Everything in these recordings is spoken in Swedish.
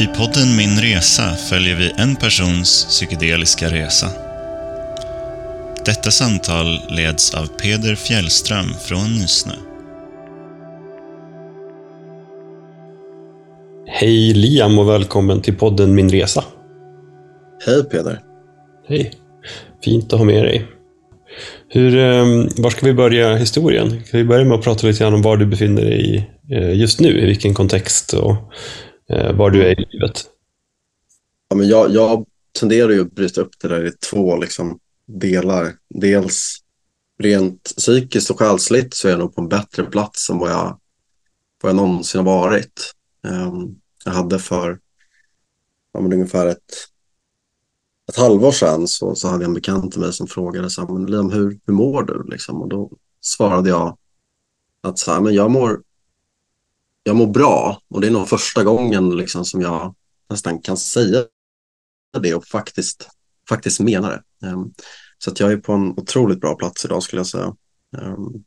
I podden Min Resa följer vi en persons psykedeliska resa. Detta samtal leds av Peder Fjällström från Nysnö. Hej Liam och välkommen till podden Min Resa. Hej Peder. Hej. Fint att ha med dig. Hur, ehm, var ska vi börja historien? Kan vi börja med att prata lite grann om var du befinner dig eh, just nu? I vilken kontext och Eh, var du är i livet? Ja, men jag, jag tenderar ju att bryta upp det där i två liksom, delar. Dels rent psykiskt och själsligt så är jag nog på en bättre plats än vad jag, vad jag någonsin har varit. Ehm, jag hade för ja, men ungefär ett, ett halvår sedan så, så hade jag en bekant till mig som frågade så här, men Liam, hur, hur mår du? Liksom, och då svarade jag att så här, men jag, mår, jag mår bra och det är nog första gången liksom, som jag nästan kan säga det och faktiskt, faktiskt mena det. Um, så att jag är på en otroligt bra plats idag skulle jag säga. Um,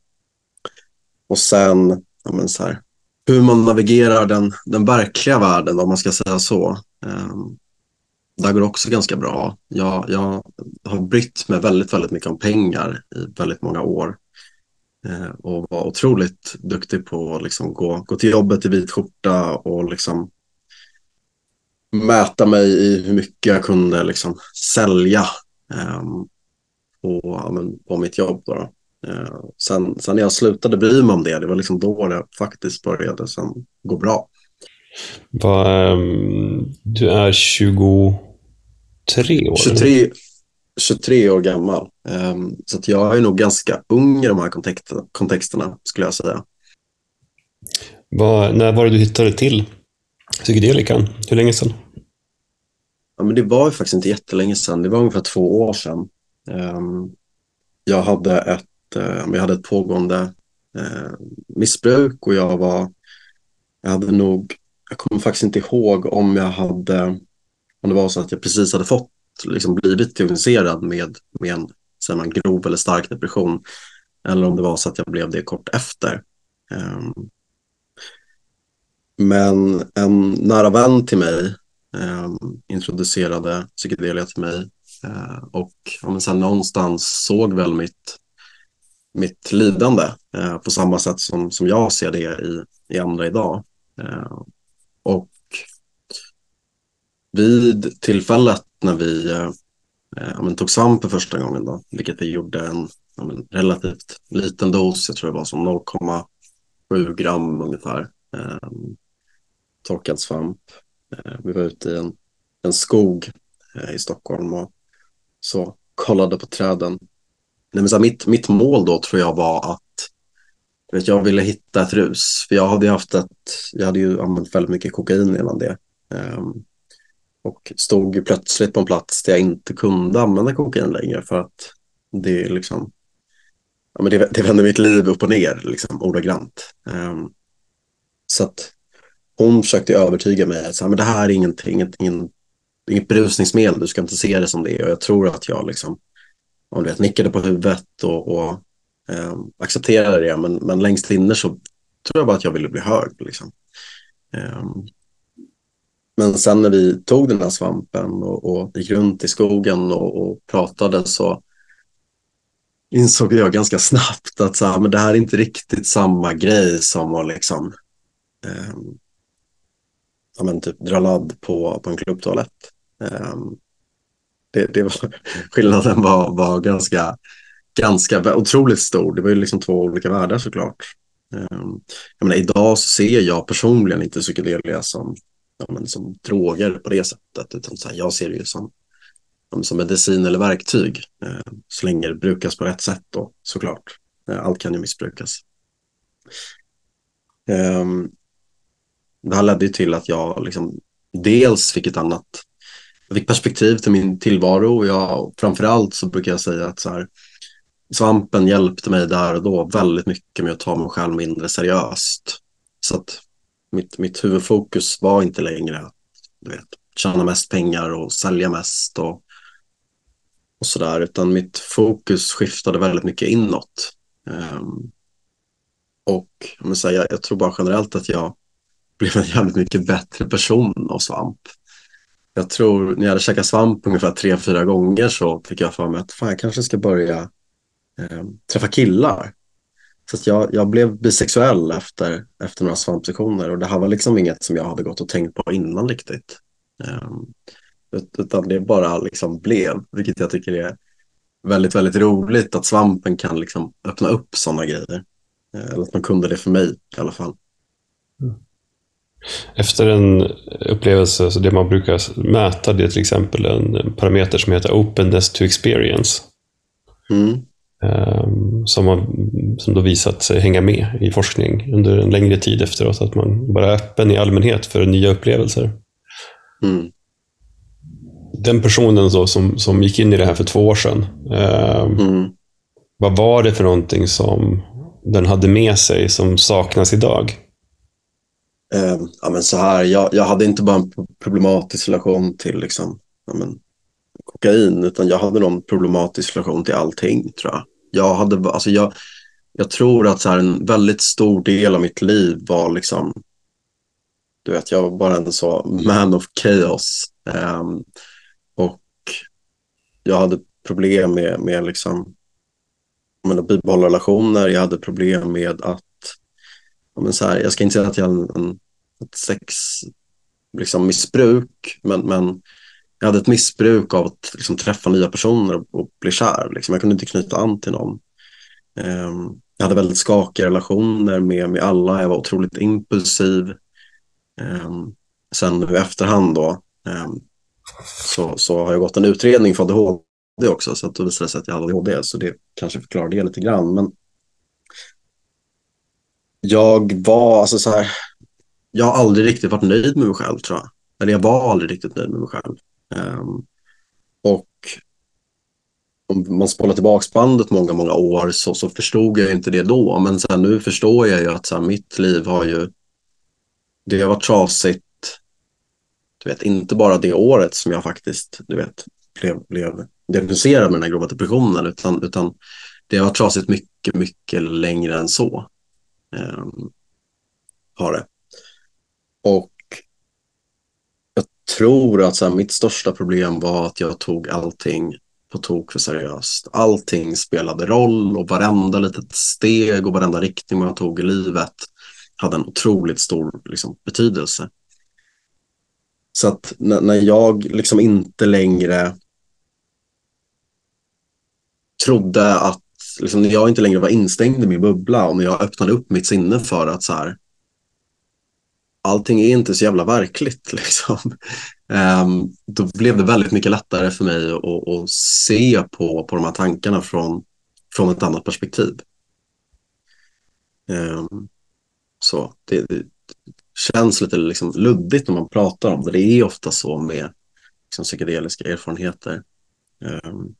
och sen, ja, men så här, hur man navigerar den, den verkliga världen, om man ska säga så. Ehm, um, där går det också ganska bra. Jag, jag har brytt mig väldigt, väldigt mycket om pengar i väldigt många år. Uh, och var otroligt duktig på att liksom gå, gå till jobbet i vit skjorta och liksom mäta mig i hur mycket jag kunde liksom sälja um, på, men, på mitt jobb. Då, då. Uh, sen, sen när jag slutade bry mig om det, det var liksom då det faktiskt började sen gå bra. Va, um, du är 23 år? 23, 23 år gammal. Um, så att jag är nog ganska ung i de här kontexterna, skulle jag säga. Va, när var det du hittade till psykedelikan? Hur länge sedan? Ja, men det var ju faktiskt inte jättelänge sedan. Det var ungefär två år sedan. Um, jag hade ett, uh, jag hade ett pågående missbruk och jag var, jag hade nog, jag kommer faktiskt inte ihåg om jag hade, om det var så att jag precis hade fått, liksom blivit diagnostiserad med, med en säger man, grov eller stark depression eller om det var så att jag blev det kort efter. Um, men en nära vän till mig um, introducerade psykedelia till mig uh, och ja, men sen någonstans såg väl mitt, mitt lidande uh, på samma sätt som, som jag ser det i, i andra idag. Uh, och vid tillfället när vi eh, men tog svamp för första gången, då, vilket vi gjorde en men relativt liten dos, jag tror det var som 0,7 gram ungefär, eh, torkad svamp. Eh, vi var ute i en, en skog eh, i Stockholm och så kollade på träden. Nej, men så här, mitt, mitt mål då tror jag var att vet, jag ville hitta ett rus. För jag hade haft ett, jag hade ju använt väldigt mycket kokain innan det. Um, och stod ju plötsligt på en plats där jag inte kunde använda kokain längre för att det liksom, ja, men det, det vände mitt liv upp och ner liksom, ordagrant. Um, så att hon försökte övertyga mig att så här, men det här är ingenting, inget, inget, berusningsmedel, du ska inte se det som det är. Och jag tror att jag liksom, om du vet, nickade på huvudet och, och um, accepterade det. Men, men längst inne så tror jag bara att jag ville bli hörd. Liksom. Um, men sen när vi tog den här svampen och, och gick runt i skogen och, och pratade så insåg jag ganska snabbt att så här, men det här är inte riktigt samma grej som att liksom, eh, ja, men typ dra ladd på, på en klubbtoalett. Eh, det, det var, skillnaden var, var ganska, ganska otroligt stor. Det var ju liksom två olika världar såklart. Eh, jag menar, idag så ser jag personligen inte psykedelia som, ja, men, som droger på det sättet. Utan så här, jag ser det ju som, som medicin eller verktyg. eh, så länge det brukas på rätt sätt då, såklart. Eh, allt kan ju missbrukas. Eh, det här ledde till att jag liksom dels fick ett annat jag fick perspektiv till min tillvaro och jag, framförallt så brukar jag säga att så här, svampen hjälpte mig där och då väldigt mycket med att ta mig själv mindre seriöst. Så att mitt, mitt huvudfokus var inte längre att du vet, tjäna mest pengar och sälja mest och, och sådär, utan mitt fokus skiftade väldigt mycket inåt. Um, och jag, säga, jag tror bara generellt att jag blev en jävligt mycket bättre person av svamp. Jag tror när jag hade käkat svamp ungefär tre, fyra gånger så fick jag för mig att fan, jag kanske ska börja eh, träffa killar. Så jag, jag blev bisexuell efter, efter några svampsessioner och det här var liksom inget som jag hade gått och tänkt på innan riktigt. Um, utan det bara liksom blev, vilket jag tycker är väldigt, väldigt roligt att svampen kan liksom öppna upp sådana grejer. Eh, eller att man kunde det för mig i alla fall. Mm. Efter en upplevelse, så det man brukar mäta, det är till exempel en parameter som heter openness to experience. Mm. Um, som, har, som då visat sig hänga med i forskning under en längre tid efteråt. Att man bara är öppen i allmänhet för nya upplevelser. Mm. Den personen då som, som gick in i det här för två år sedan. Um, mm. Vad var det för någonting som den hade med sig som saknas idag? Eh, ja, men så här, jag, jag hade inte bara en problematisk relation till liksom, ja, men, kokain, utan jag hade någon problematisk relation till allting, tror jag. Jag, hade, alltså jag, jag tror att så här, en väldigt stor del av mitt liv var liksom, du vet, jag var bara en så man of chaos. Um, och jag hade problem med, med liksom, att bibehålla relationer. Jag hade problem med att men så här, jag ska inte säga att jag hade en, ett sexmissbruk, liksom, missbruk, men, men jag hade ett missbruk av att liksom, träffa nya personer och, och bli kär. Liksom. Jag kunde inte knyta an till någon. Ehm, jag hade väldigt skakiga relationer med, med alla. Jag var otroligt impulsiv. Ehm, sen nu i efterhand då, ehm, så, så har jag gått en utredning för ADHD också. Så att det visade sig att jag hade ADHD. Så det kanske förklarar det lite grann. Men jag var, alltså så här, jag har aldrig riktigt varit nöjd med mig själv tror jag. Eller jag var aldrig riktigt nöjd med mig själv. Um, och om man spolar tillbaka bandet många, många år så, så förstod jag inte det då. Men sen nu förstår jag ju att så här, mitt liv har ju, det har varit trasigt. Du vet, inte bara det året som jag faktiskt, du vet, blev, blev diagnostiserad med den här grova depressionen, utan, utan det har varit trasigt mycket, mycket längre än så. Um, har det. Och jag tror att så här, mitt största problem var att jag tog allting på tok för seriöst. Allting spelade roll och varenda litet steg och varenda riktning man tog i livet hade en otroligt stor liksom, betydelse. Så att när, jag liksom inte längre trodde att liksom, när jag inte längre var instängd i min bubbla och när jag öppnade upp mitt sinne för att så här, allting är inte så jävla verkligt. Liksom. Um, då blev det väldigt mycket lättare för mig att, att, se på, på de här tankarna från, från ett annat perspektiv. Um, så det, det, känns lite liksom luddigt när man pratar om det. Det är ofta så med liksom, psykedeliska erfarenheter. Um,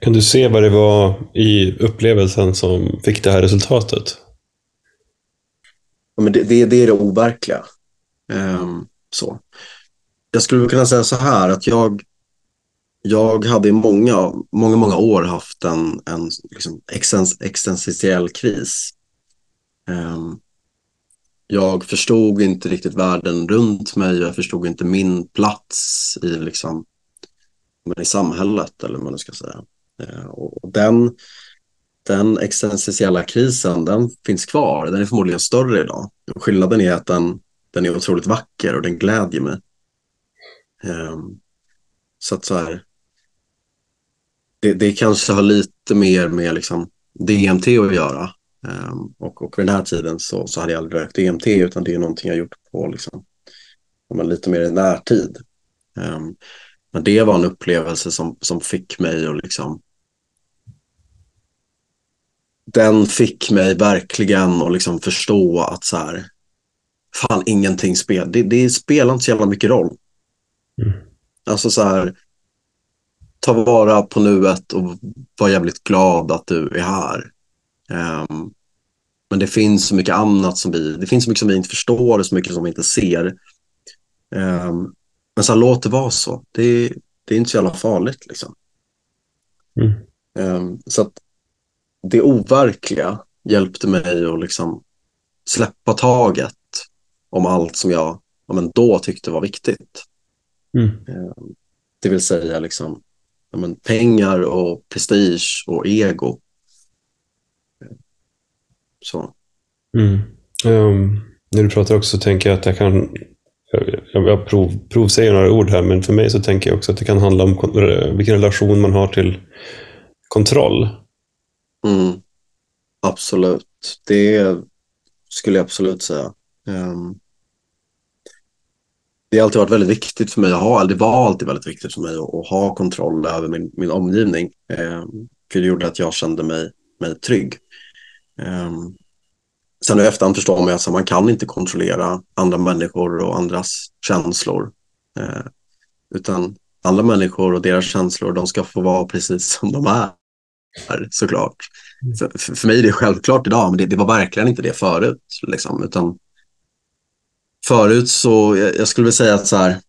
kan du se vad det var i upplevelsen som fick det här resultatet? Ja, men det, det, det är det overkliga. Så. Jag skulle kunna säga så här att jag, jag hade i många, många, många år haft en, en liksom existentiell kris. Um, jag förstod inte riktigt världen runt mig. Jag förstod inte min plats i liksom, men i samhället eller vad man ska säga. Ehm, och den, den existentiella krisen, den finns kvar. Den är förmodligen större idag. Skillnaden är att den, den är otroligt vacker och den glädjer mig. Ehm, så att så här, det, det kanske har lite mer med liksom DMT att göra. Ehm, och, och vid den här tiden så, så hade jag aldrig rökt DMT utan det är någonting jag gjort på liksom, lite mer i närtid. Ehm, men det var en upplevelse som, som fick mig att liksom den fick mig verkligen att liksom förstå att så här, fan ingenting spelar, det, det spelar inte så jävla mycket roll. Mm. Alltså så här, ta vara på nuet och var jävligt glad att du är här. Um, men det finns så mycket annat som vi, det finns så mycket som vi inte förstår och så mycket som vi inte ser. Um, men så här, låt det vara så. Det, det är inte så jävla farligt liksom. Mm. Um, så att det overkliga hjälpte mig att liksom släppa taget om allt som jag ja, men då tyckte var viktigt. Mm. Eh, det vill säga liksom, ja, men pengar och prestige och ego. Så. Mm. Um, när du pratar också så tänker jag att jag kan jag, jag prov, provsäger några ord här, men för mig så tänker jag också att det kan handla om vilken relation man har till kontroll. Mm. Absolut. Det skulle jag absolut säga. Um, det har alltid varit väldigt viktigt för mig att ha, eller det var alltid väldigt viktigt för mig att, att ha kontroll över min, min omgivning. Um, för det gjorde att jag kände mig, mig trygg. Um, sen i efterhand förstår man att man kan inte kontrollera andra människor och andras känslor. Uh, utan alla människor och deras känslor, de ska få vara precis som de är såklart. Mm. För, för mig är det självklart idag, men det, det var verkligen inte det förut. Liksom, utan förut så, jag, skulle vilja säga att så här,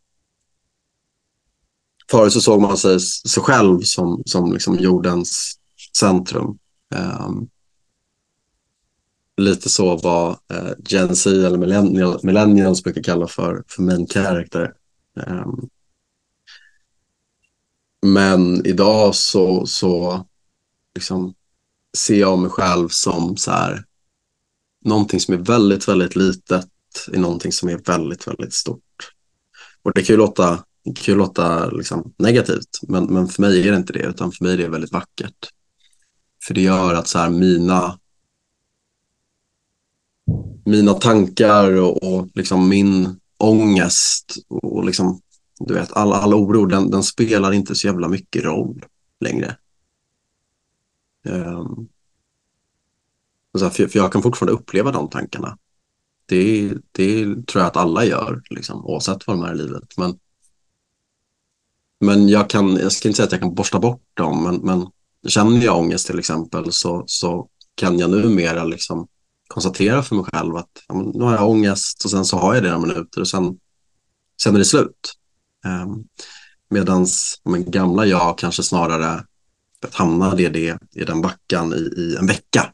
förut så såg man sig, sig själv som, som liksom jordens centrum. Um, lite så vad uh, Gen Z eller millennial, millennials brukar kalla för, för main character. Um, men idag så, så liksom ser jag mig själv som så här, någonting som är väldigt, väldigt litet i någonting som är väldigt, väldigt stort. Och det kan ju låta, kan ju låta liksom negativt, men, men för mig är det inte det, utan för mig är det väldigt vackert. För det gör att så här, mina, mina tankar och, och liksom min ångest och liksom, du vet, all, all oro, den, den spelar inte så jävla mycket roll längre. Um, för, för jag kan fortfarande uppleva de tankarna. Det, det tror jag att alla gör, liksom, oavsett vad de är i livet. Men, men jag, kan, jag ska inte säga att jag kan borsta bort dem, men, men känner jag ångest till exempel så, så kan jag numera liksom konstatera för mig själv att ja, nu har jag ångest och sen så har jag det några minuter och sen, sen är det slut. Ehm, um, Medan gamla jag kanske snarare hamnade i, det, i den backan i, i en vecka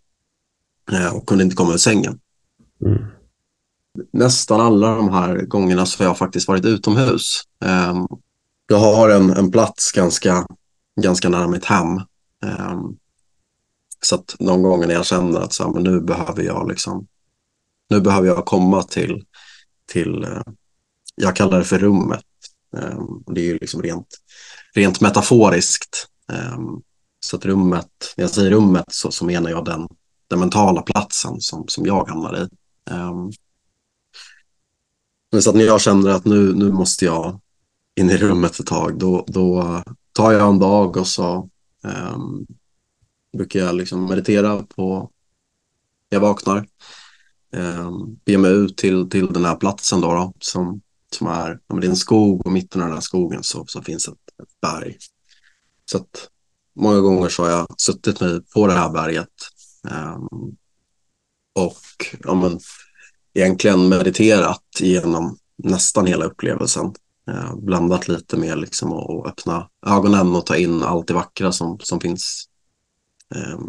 eh, och kunde inte komma ur sängen. Mm. Nästan alla de här gångerna så har jag faktiskt varit utomhus. Ehm, jag har en, en plats ganska, ganska nära mitt hem. Ehm, så att någon gång när jag känner att så här, men nu behöver jag liksom, nu behöver jag komma till, till eh, jag kallar det för rummet. Ehm, det är ju liksom rent, rent metaforiskt. Så att rummet, när jag säger rummet så, så menar jag den, den mentala platsen som, som jag hamnar i. Så att när jag känner att nu, nu måste jag in i rummet ett tag, då, då tar jag en dag och så um, brukar jag liksom meditera på jag vaknar. Ehm, um, beger mig ut till, till den här platsen då, då som, som är, det är en skog och mitten av den här skogen så, så finns ett, ett berg. Så att många gånger så har jag suttit mig på det här berget um, och ja, men, egentligen mediterat genom nästan hela upplevelsen. Eh, blandat lite med liksom att öppna ögonen och ta in allt det vackra som, som finns. Eh,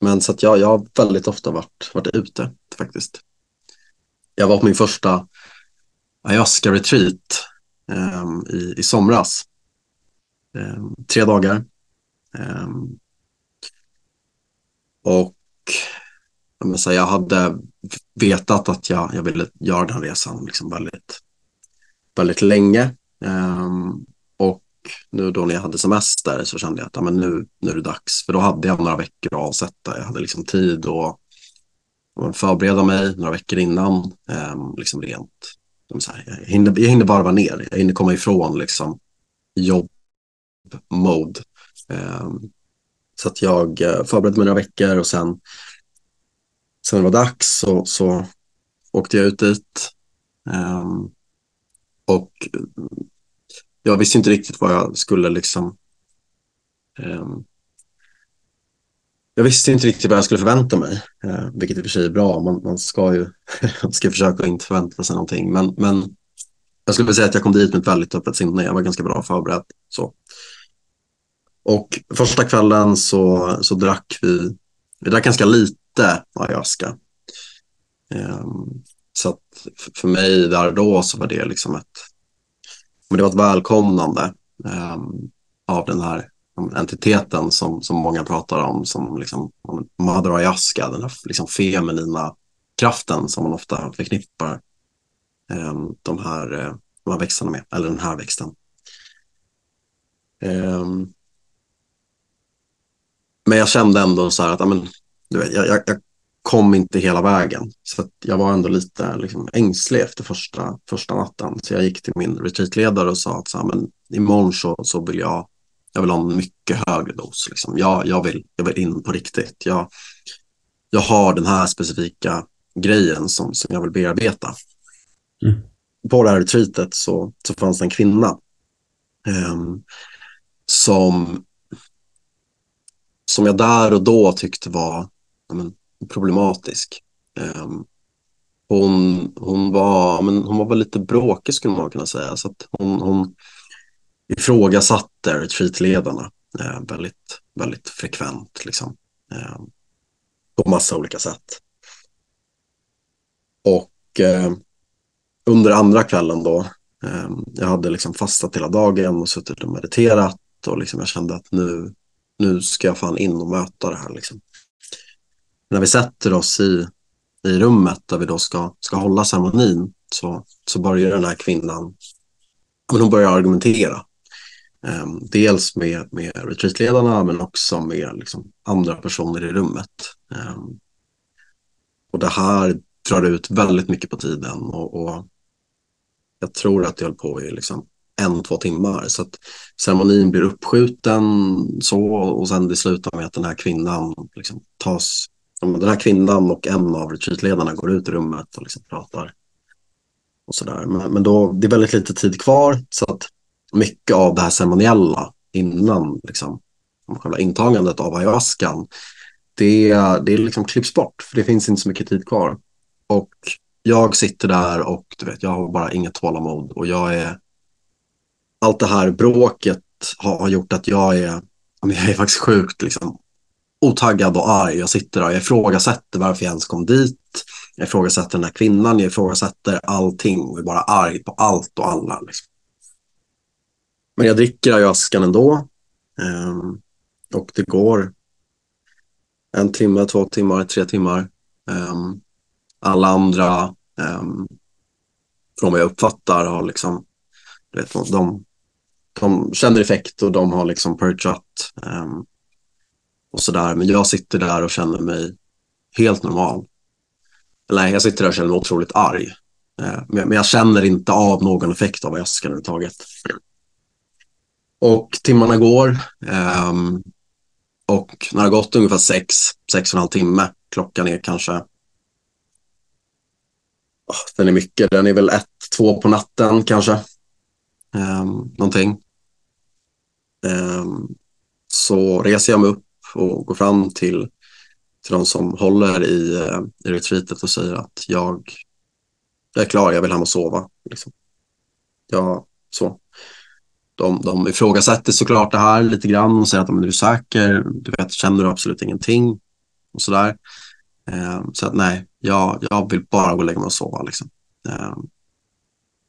men så att jag, jag har väldigt ofta varit, varit ute faktiskt. Jag var på min första ayahuasca-retreat eh, i, i somras. Ehm, tre dagar ehm, och jag, säga, jag hade vetat att jag, jag ville göra den resan liksom väldigt, väldigt länge. Um, och nu då när jag hade semester så kände jag att ja, men nu, nu är det dags. För då hade jag några veckor att avsätta. Jag hade liksom tid att förbereda mig några veckor innan. Um, liksom rent, så här, jag, hinner, jag hinner varva ner. Jag hinner komma ifrån liksom, jobb-mode Um, så att jag eh, förberedde mig några veckor och sen, sen det var dags så, så åkte jag ut dit. Um, och eh, jag visste inte riktigt vad jag skulle liksom Um, jag visste inte riktigt vad jag skulle förvänta mig, uh, vilket i och för sig är bra. Man, man ska ju man ska försöka inte förvänta sig någonting. Men, men jag skulle säga att jag kom dit med ett väldigt öppet sinne. Jag var ganska bra förberedd. Så. Och första kvällen så, så drack vi, det är ganska lite ayahuasca. Ehm, så att för mig där då så var det liksom ett, men det var ett välkomnande ehm, av den här entiteten som, som många pratar om som liksom Mother Ayahuasca, den här liksom feminina kraften som man ofta förknippar ehm, de, här, eh, de här växterna med, eller den här växten. Um, men jag kände ändå så här att amen, du vet, jag, jag, jag kom inte hela vägen. Så jag var ändå lite liksom, ängslig efter första, första natten. Så jag gick till min retreatledare och sa att så här, men imorgon så, så vill jag, jag vill ha en mycket högre dos. Liksom. Jag, jag, vill, jag vill in på riktigt. Jag, jag har den här specifika grejen som, som jag vill bearbeta. Mm. På det här retreatet så, så fanns det en kvinna um, som, som jag där och då tyckte var men, problematisk. Um, hon, hon, var, men hon var väl lite bråkig skulle man kunna säga. Så att hon, hon ifrågasatte retreatledarna eh, väldigt, väldigt frekvent. Liksom, eh, på massa olika sätt. Och eh, under andra kvällen då, eh, jag hade liksom fastat hela dagen och suttit och mediterat och liksom jag kände att nu, nu ska jag fan in och möta det här. Liksom när vi sätter oss i, i rummet där vi då ska, ska hålla ceremonin så, så börjar den här kvinnan men hon börjar argumentera. Um, dels med, med retreatledarna men också med liksom, andra personer i rummet. Um, och det här drar ut väldigt mycket på tiden och, och jag tror att det höll på i liksom en, två timmar. Så att ceremonin blir uppskjuten så och sen det slutar med att den här kvinnan liksom tas den här kvinnan och en av retreatledarna går ut i rummet och liksom pratar. Och sådär. Men, men då, det är väldigt lite tid kvar så att mycket av det här ceremoniella innan liksom, själva intagandet av ayahuascan det, det är liksom klipps bort för det finns inte så mycket tid kvar. Och jag sitter där och du vet, jag har bara inget tålamod och jag är allt det här bråket har, gjort att jag är jag är faktiskt sjukt liksom, otaggad och arg. Jag sitter där och jag ifrågasätter varför jag ens kom dit. Jag ifrågasätter den här kvinnan, jag ifrågasätter allting och är bara arg på allt och alla. Liksom. Men jag dricker askan ändå. Um, och det går en timme, två timmar, tre timmar. Um, alla andra, um, från vad jag uppfattar, har liksom, vet, de, de känner effekt och de har liksom perchat Um, ehm, och sådär. Men jag sitter där och känner mig helt normal. Eller jag sitter där och känner mig otroligt arg. Eh, men jag känner inte av någon effekt av väskan överhuvudtaget. Och timmarna går. Um, och när det har gått ungefär sex, sex och en halv timme, klockan är kanske, oh, den är mycket, den är väl ett, två på natten kanske. Um, någonting. Ehm, så reser jag mig upp och går fram till, till de som håller i, eh, i retreatet och säger att jag, jag är klar, jag vill hem och sova. Liksom. Ja, så. De, de ifrågasätter såklart det här lite grann och säger att men, är du säker? Du vet, känner du absolut ingenting? Och sådär. Eh, så att nej, jag, jag vill bara gå och lägga mig och sova. Liksom. Eh,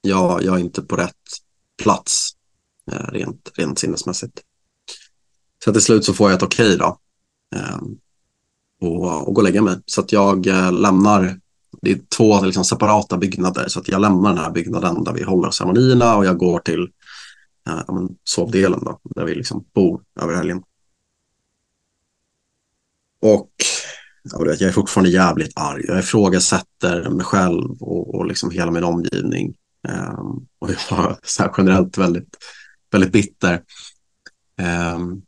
jag, jag är inte på rätt plats Eh, rent, rent sinnesmässigt. Så till slut så får jag ett okej okay då. Eh, och, och går och lägga mig. Så att jag eh, lämnar, det är två liksom, separata byggnader, så att jag lämnar den här byggnaden där vi håller ceremonierna och jag går till eh, men, sovdelen då, där vi liksom bor över helgen. Och jag är fortfarande jävligt arg. Jag ifrågasätter mig själv och, och liksom hela min omgivning. Um, och jag var så här generellt väldigt, väldigt bitter. Um,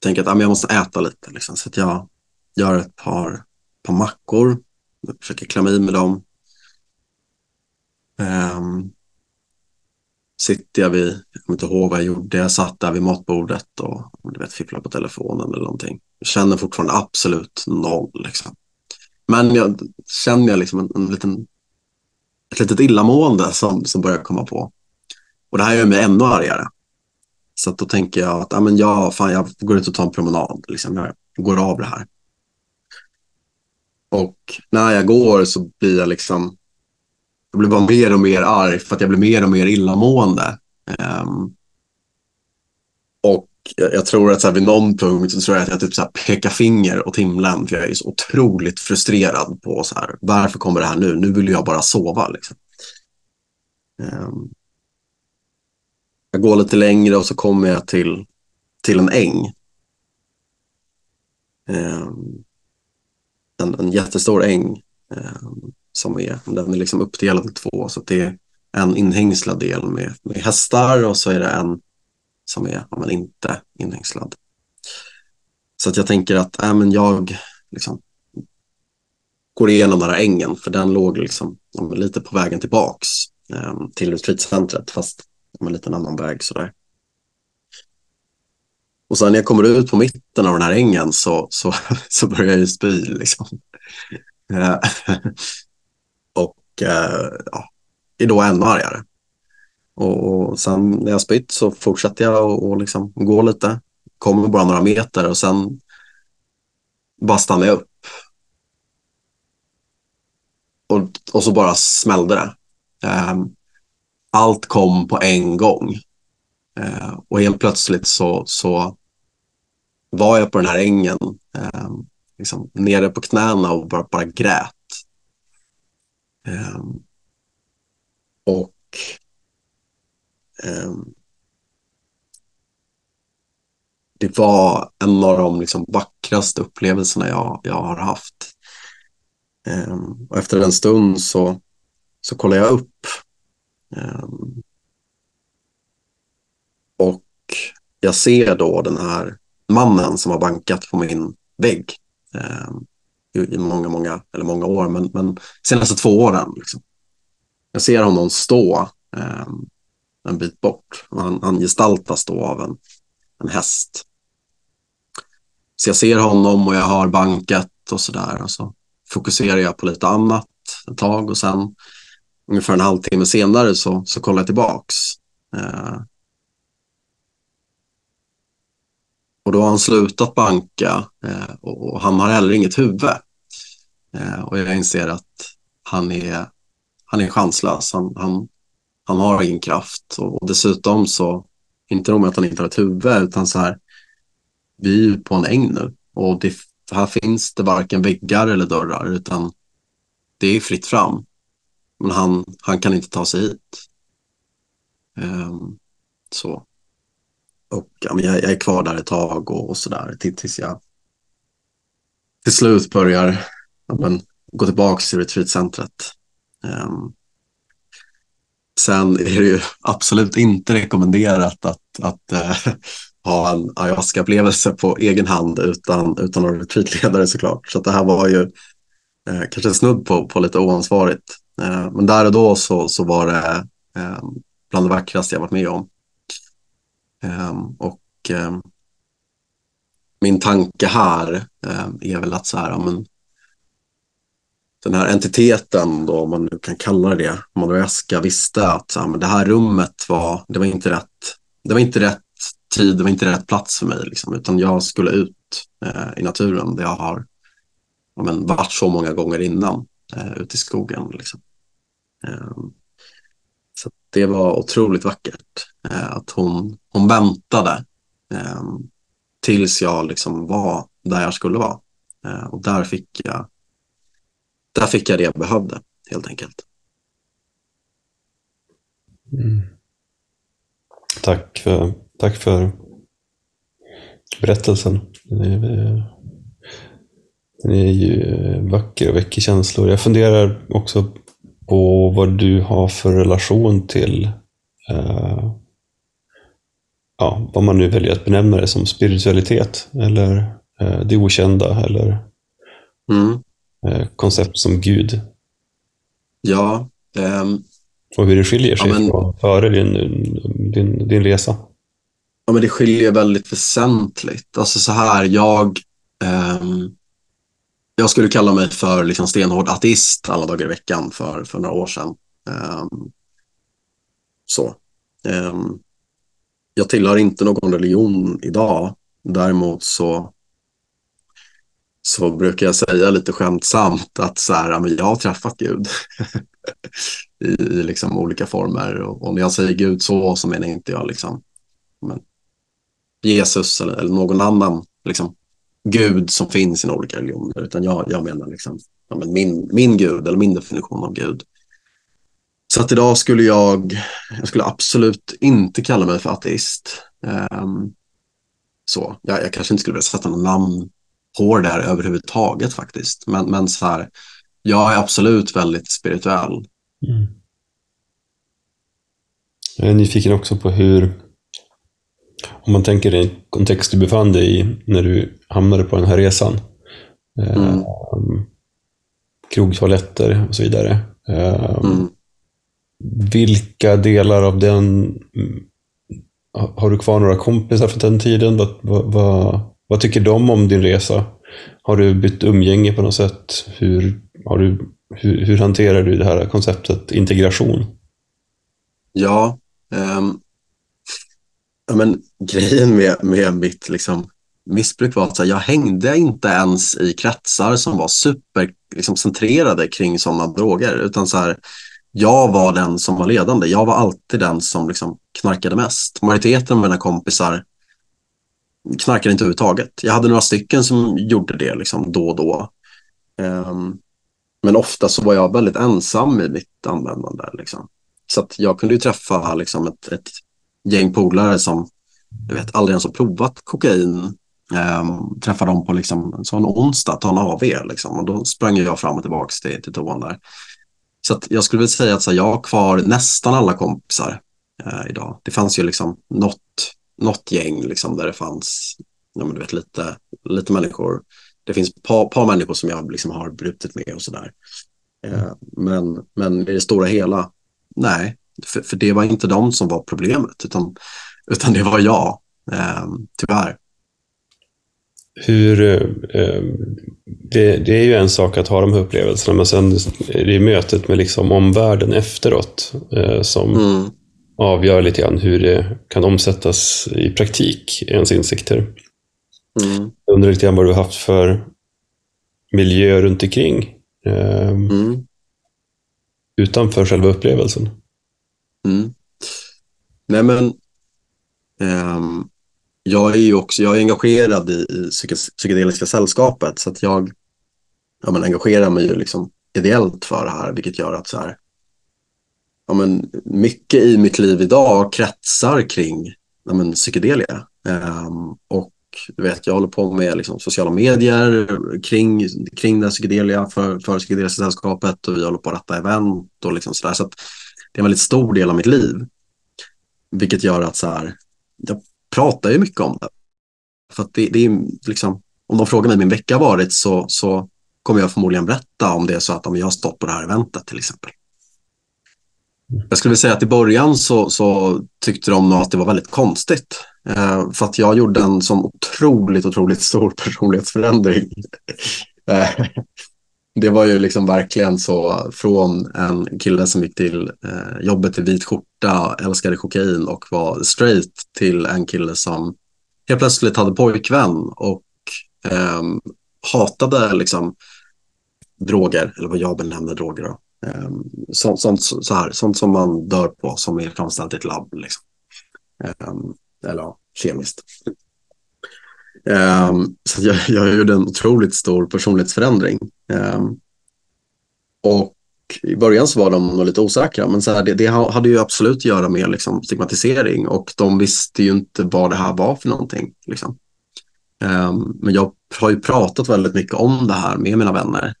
tänker att ah, jag måste äta lite. Liksom. Så att jag gör ett par, par mackor. Jag försöker klämma i med dem. Um, sitter jag vid, jag kommer inte ihåg vad jag gjorde, jag satt där vid matbordet och du vet, fipplade på telefonen eller någonting. Jag känner fortfarande absolut noll. Liksom. Men jag känner jag liksom en, en liten, ett litet illamående som, som börjar komma på. Och det här gör mig ännu argare. Så då tänker jag att ah, men jag, fan, jag går ut och tar en promenad. Liksom. Jag går av det här. Och när jag går så blir jag liksom, jag blir bara mer och mer arg för att jag blir mer och mer illamående. Um, och jag, jag, tror att så här, vid någon punkt så tror jag att jag typ så här pekar finger åt himlen för jag är så otroligt frustrerad på så här, varför kommer det här nu? Nu vill jag bara sova. Liksom. Um, jag går lite längre och så kommer jag till, till en äng. Ehm, en, en jättestor äng ehm, som är, den är liksom uppdelad i två. Så det är en inhängslad del med, med hästar och så är det en som är ja, men inte inhängslad. Så att jag tänker att äh, men jag liksom, går igenom den här ängen för den låg liksom, lite på vägen tillbaks eh, till retreatcentret fast med en liten annan väg sådär. Och sen när jag kommer ut på mitten av den här ängen så, så, så börjar jag ju spy. Liksom. Eh, och eh, ja, är då ännu argare. Och, och sen när jag spytt så fortsätter jag och, och liksom gå lite. Kommer bara några meter och sen bara stannar jag upp. Och, och så bara smällde det. Um, allt kom på en gång. Eh, och helt plötsligt så, så var jag på den här ängen, eh, liksom nere på knäna och bara, bara grät. Eh, och eh, det var en av de liksom vackraste upplevelserna jag, jag har haft. Eh, och efter en stund så, så kollade jag upp. Um, och jag ser då den här mannen som har bankat på min vägg um, i många, många, eller många år, men, men senaste två åren. Liksom. Jag ser honom stå ehm, en bit bort. Han, han gestaltas då av en, en häst. Så jag ser honom och jag har banket och sådär. Och så fokuserar jag på lite annat ett tag och sen ungefär en halvtimme senare så, så kollar jag tillbaks. Eh, och då har han slutat banka eh, och, och, han har heller inget huvud. Eh, och jag inser att han är, han är chanslös. Han, han, han har ingen kraft och, och dessutom så, inte nog med att han inte har ett huvud utan så här, vi är ju på en äng nu och det, här finns det varken väggar eller dörrar utan det är fritt fram. Men han, han kan inte ta sig hit. Um, så. Och ja, men jag, jag, är kvar där ett tag och, och sådär tills jag till slut börjar ja, men, gå tillbaka till retreatcentret. Um, sen är det ju absolut inte rekommenderat att, att uh, ha en ayahuasca-upplevelse på egen hand utan, utan någon retreatledare såklart. Så det här var ju eh, kanske snudd på, på lite oansvarigt. Eh, men där och då så, så var det eh, bland det vackraste jag varit med om. Eh, och min tanke här är väl att så här, men, den här entiteten, då, om man nu kan kalla det det, Madagaskar visste att ja, men det här rummet var, det var inte rätt, det var inte rätt tid, det var inte rätt plats för mig. Liksom, utan jag skulle ut eh, i naturen där jag har ja, men, varit så många gånger innan, eh, ute i skogen. Liksom. Ehm, så det var otroligt vackert eh, att hon, hon väntade ehm, tills jag liksom var där jag skulle vara. Eh, och där fick, jag, där fick jag det jag behövde, helt enkelt. Mm. Tack för Tack för berättelsen. Den är, den är ju vacker och väcker känslor. Jag funderar också på vad du har för relation till eh, ja, vad man nu väljer att benämna det som spiritualitet eller eh, det okända eller mm. eh, koncept som Gud. Ja. Um, och hur det skiljer sig ja, men, från före din, din, din resa. Ja, men det skiljer väldigt väsentligt. Alltså så här, jag, eh, jag skulle kalla mig för liksom stenhård ateist alla dagar i veckan för, för några år sedan. Um, så. Um, jag tillhör inte någon religion idag. Däremot så, så brukar jag säga lite skämtsamt att så här, men jag har träffat Gud i, i liksom olika former. Och, och, när jag säger Gud så, så menar inte jag liksom, men Jesus eller, eller någon annan liksom, Gud som finns i olika religioner, utan jag, jag menar liksom, ja, men min, min Gud eller min definition av Gud. Så att idag skulle jag, jag skulle absolut inte kalla mig för ateist. Um, så. Jag, jag, kanske inte skulle vilja sätta något namn på det här överhuvudtaget faktiskt. Men, men så här, jag är absolut väldigt spirituell. Mm. Jag är nyfiken också på hur, om man tänker den kontext du befann dig i när du hamnade på den här resan. Eh, mm. Um, krogtoaletter och så vidare. Um, mm. Vilka delar av den har du kvar några kompisar från den tiden? Vad, vad, vad, vad, tycker de om din resa? Har du bytt umgänge på något sätt? Hur, har du, hur, hur hanterar du det här konceptet integration? Ja, um, ja men grejen med, med mitt liksom, missbruk var att här, jag hängde inte ens i kretsar som var supercentrerade liksom, centrerade kring sådana droger. Utan så här, jag var den som var ledande. Jag var alltid den som liksom knarkade mest. Majoriteten av mina kompisar knarkade inte överhuvudtaget. Jag hade några stycken som gjorde det liksom då och då. Um, men ofta så var jag väldigt ensam i mitt användande. Liksom. Så att jag kunde ju träffa liksom, ett, ett gäng polare som jag vet, aldrig ens har provat kokain. Um, träffa dem på liksom, så en onsdag, ta en AV. Liksom, och då sprang jag fram och tillbaka till, till toan där. Så jag skulle vilja säga att här, jag har kvar nästan alla kompisar eh, idag. Det fanns ju liksom något, något gäng liksom, där det fanns ja, men du vet, lite, lite människor. Det finns ett par, par människor som jag liksom har brutit med och sådär. Eh, men, men i det stora hela, nej, för, för, det var inte de som var problemet, utan, utan det var jag, eh, tyvärr hur, eh, det, det, är ju en sak att ha de här upplevelserna, men sen är det mötet med liksom omvärlden efteråt eh, som mm. avgör lite grann hur det kan omsättas i praktik, ens insikter. Mm. Jag undrar lite grann vad du har haft för miljö runt omkring eh, mm. utanför själva upplevelsen. Mm. Nej men, um jag är ju också jag är engagerad i, i psykedeliska sällskapet så att jag ja, men engagerar mig ju liksom ideellt för det här vilket gör att så här, ja, men mycket i mitt liv idag kretsar kring ja, men psykedelia. Um, och du vet, jag håller på med liksom, sociala medier kring, kring den psykedelia för, för psykedeliska sällskapet och vi håller på att ratta event och liksom sådär. Så att det är en väldigt stor del av mitt liv. Vilket gör att så här, jag pratar ju mycket om det. För att det, det är liksom, om de frågar mig hur min vecka har varit så, så kommer jag förmodligen berätta om det är så att om jag har stått på det här eventet till exempel. Jag skulle vilja säga att i början så, så tyckte de nog att det var väldigt konstigt. Eh, för att jag gjorde en sån otroligt, otroligt stor personlighetsförändring. Eh, det var ju liksom verkligen så från en kille som gick till eh, jobbet i vit skjorta, älskade kokain och var straight till en kille som helt plötsligt hade pojkvän och eh, hatade liksom droger, eller vad jag benämner droger då. Eh, sånt, sånt, så här, sånt som man dör på som är framställt i ett labb. Liksom. Eh, eller ja, kemiskt. Ehm, så jag, jag gjorde en otroligt stor personlighetsförändring. Ehm, och i början så var de nog lite osäkra, men så här, det, det, hade ju absolut att göra med liksom, stigmatisering och de visste ju inte vad det här var för någonting. Liksom. Um, men jag har ju pratat väldigt mycket om det här med mina vänner.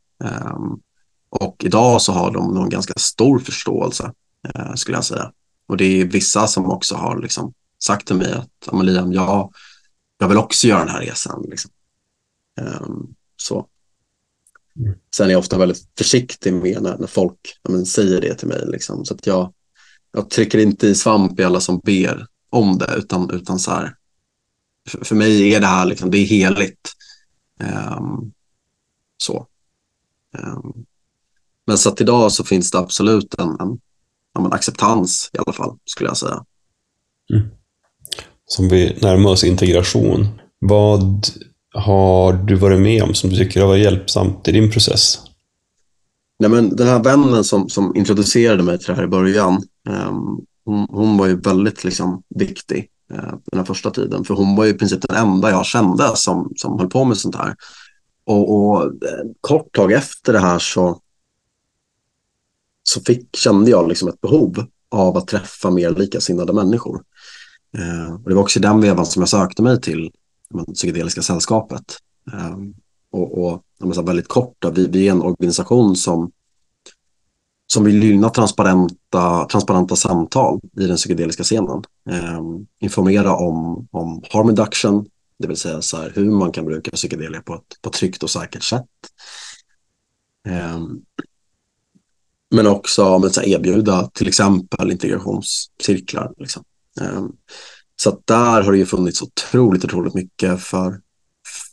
och idag så har de någon ganska stor förståelse, uh, skulle jag säga. Och det är vissa som också har liksom, sagt till mig att, Liam, jag jag vill också göra den här resan. Liksom. Um, så. Mm. Sen är jag ofta väldigt försiktig med när, när folk men, säger det till mig. Liksom. Så att jag, jag trycker inte i svamp i alla som ber om det, utan, utan så här, för, för mig är det här liksom, det är heligt. Um, så. Um, men så att idag så finns det absolut en, en, en acceptans i alla fall, skulle jag säga. Mm som vi närmar oss integration. Vad har du varit med om som du tycker har varit hjälpsamt i din process? Nej, men den här vännen som, som introducerade mig till det här i början, eh, hon, hon, var ju väldigt liksom, viktig eh, den här första tiden. För hon var ju i princip den enda jag kände som, som höll på med sånt här. Och, och eh, kort tag efter det här så, så fick, kände jag liksom ett behov av att träffa mer likasinnade människor. Eh, och det var också i den vevan som jag sökte mig till psykedeliska sällskapet. Eh, och, och jag väldigt kort, då, vi, vi är en organisation som, som vill gynna transparenta, transparenta samtal i den psykedeliska scenen. Eh, informera om, om harm reduction, det vill säga så här, hur man kan bruka psykedelia på ett, på ett tryggt och säkert sätt. Eh, men också men, så här, erbjuda till exempel integrationscirklar. Liksom. Ehm, så så där har det ju funnits otroligt, otroligt mycket för,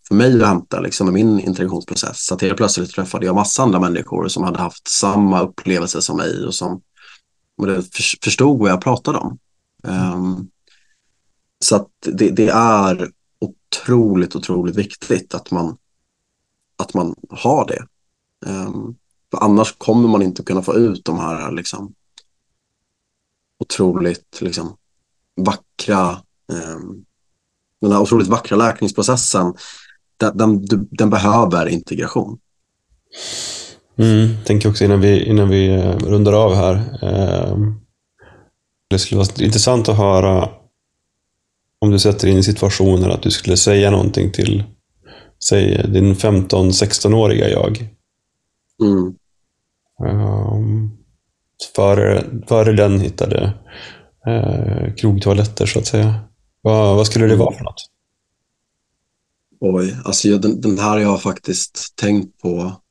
för mig att hämta liksom, med min integrationsprocess. Så att helt plötsligt träffade jag massa andra människor som hade haft samma upplevelse som mig och som och förstod vad jag pratade om. Um, så att det, det, är otroligt, otroligt viktigt att man, att man har det. Um, för annars kommer man inte kunna få ut de här liksom, otroligt liksom, vackra um, den här otroligt vackra läkningsprocessen den, den, den behöver integration. Mm, tänker också innan vi, innan vi eh, rundar av här. Eh, det skulle vara intressant att höra om du sätter in i situationen att du skulle säga någonting till, säg din 15-16-åriga jag. Mm. Um, före, före den hittade eh, krogtoaletter, så att säga. Vad, vad skulle det vara för något? Oj, alltså den, den här har jag faktiskt tänkt på.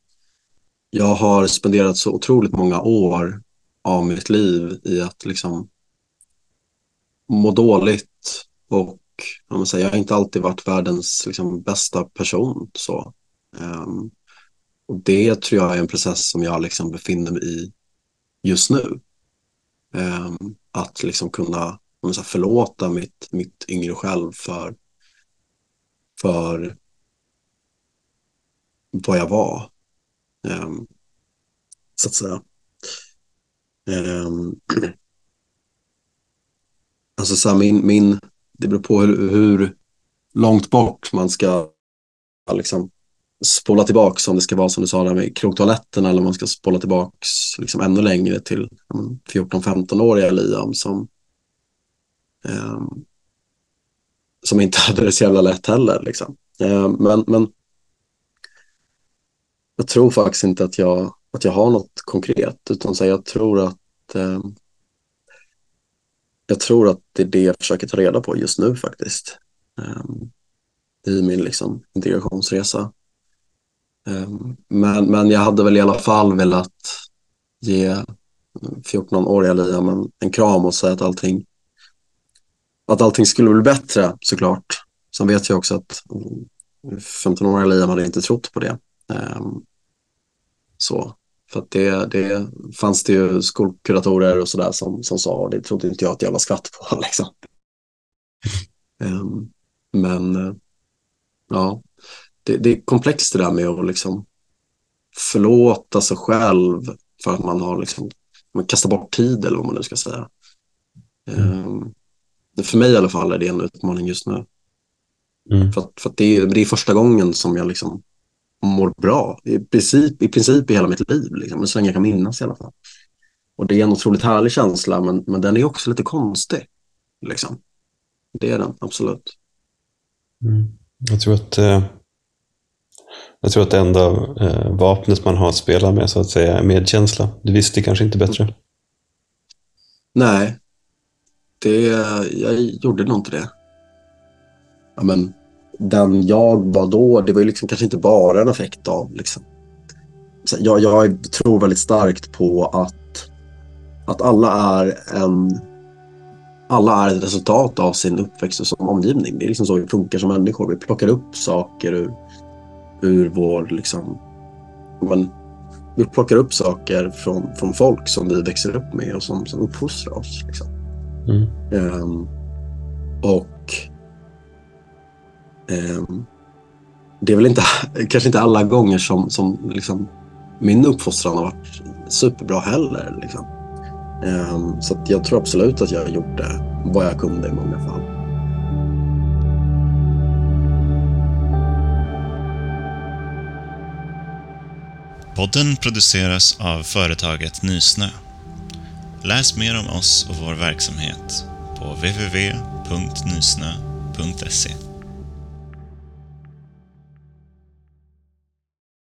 Jag har spenderat så otroligt många år av mitt liv i att liksom må dåligt och jag, säga, jag har inte alltid varit världens liksom, bästa person. Så. Um, och Det tror jag är en process som jag liksom befinner mig i just nu. Um, att liksom kunna här, förlåta mitt, mitt yngre själv för för vad jag var. Um, så att säga. Um, alltså så här, min, min, det beror på hur, hur långt bort man ska liksom spola tillbaka om det ska vara som du sa där med krogtoaletten eller om man ska spola tillbaka liksom ännu längre till 14-15-åriga Liam som eh, som inte hade det så jävla lätt heller. Liksom. Eh, men, men jag tror faktiskt inte att jag, att jag har något konkret, utan så jag tror att eh, jag tror att det är det jag försöker ta reda på just nu faktiskt. Ehm, I min liksom, integrationsresa. Ehm, men, men jag hade väl i alla fall velat ge 14-åriga Liam en, en kram och säga att allting att allting skulle bli bättre såklart. Sen vet jag också att 15-åriga Liam hade inte trott på det. Ehm, så, för att det, det fanns det ju skolkuratorer och sådär som, som sa och det trodde inte jag att jag var skvatt på. Liksom. Ehm, men eh, ja, det, det, är komplext det där med att liksom förlåta sig själv för att man har liksom, man kastar bort tid eller vad man nu ska säga. Um, för mig i alla fall är det en utmaning just nu. Mm. För, att, för att det, är, det är första gången som jag liksom mår bra. I princip, i princip i hela mitt liv, liksom, så länge jag kan minnas i alla fall. Och det är en otroligt härlig känsla, men, men den är också lite konstig. Liksom. Det är den, absolut. Mm. Jag tror att eh, jag tror att det enda eh, vapnet man har att spela med så att säga är medkänsla. Du visste kanske inte bättre. Nej, det, jag gjorde nog inte det. Ja, men, den jag var då, det var ju liksom kanske inte bara en effekt av... Liksom. Jag, jag tror väldigt starkt på att, att alla är en alla är ett resultat av sin uppväxt och som omgivning. Det är liksom så vi funkar som människor. Vi plockar upp saker ur, hur vår liksom, men, vi plockar upp saker från, från folk som vi växer upp med och som, som uppfostrar oss. Liksom. Mm. Um, och um, det är väl inte, kanske inte alla gånger som, som liksom, min uppfostran har varit superbra heller. Liksom. Um, så jag tror absolut att jag gjorde vad jag kunde i många fall. Podden produceras av företaget Nysnö. Läs mer om oss och vår verksamhet på www.nysnö.se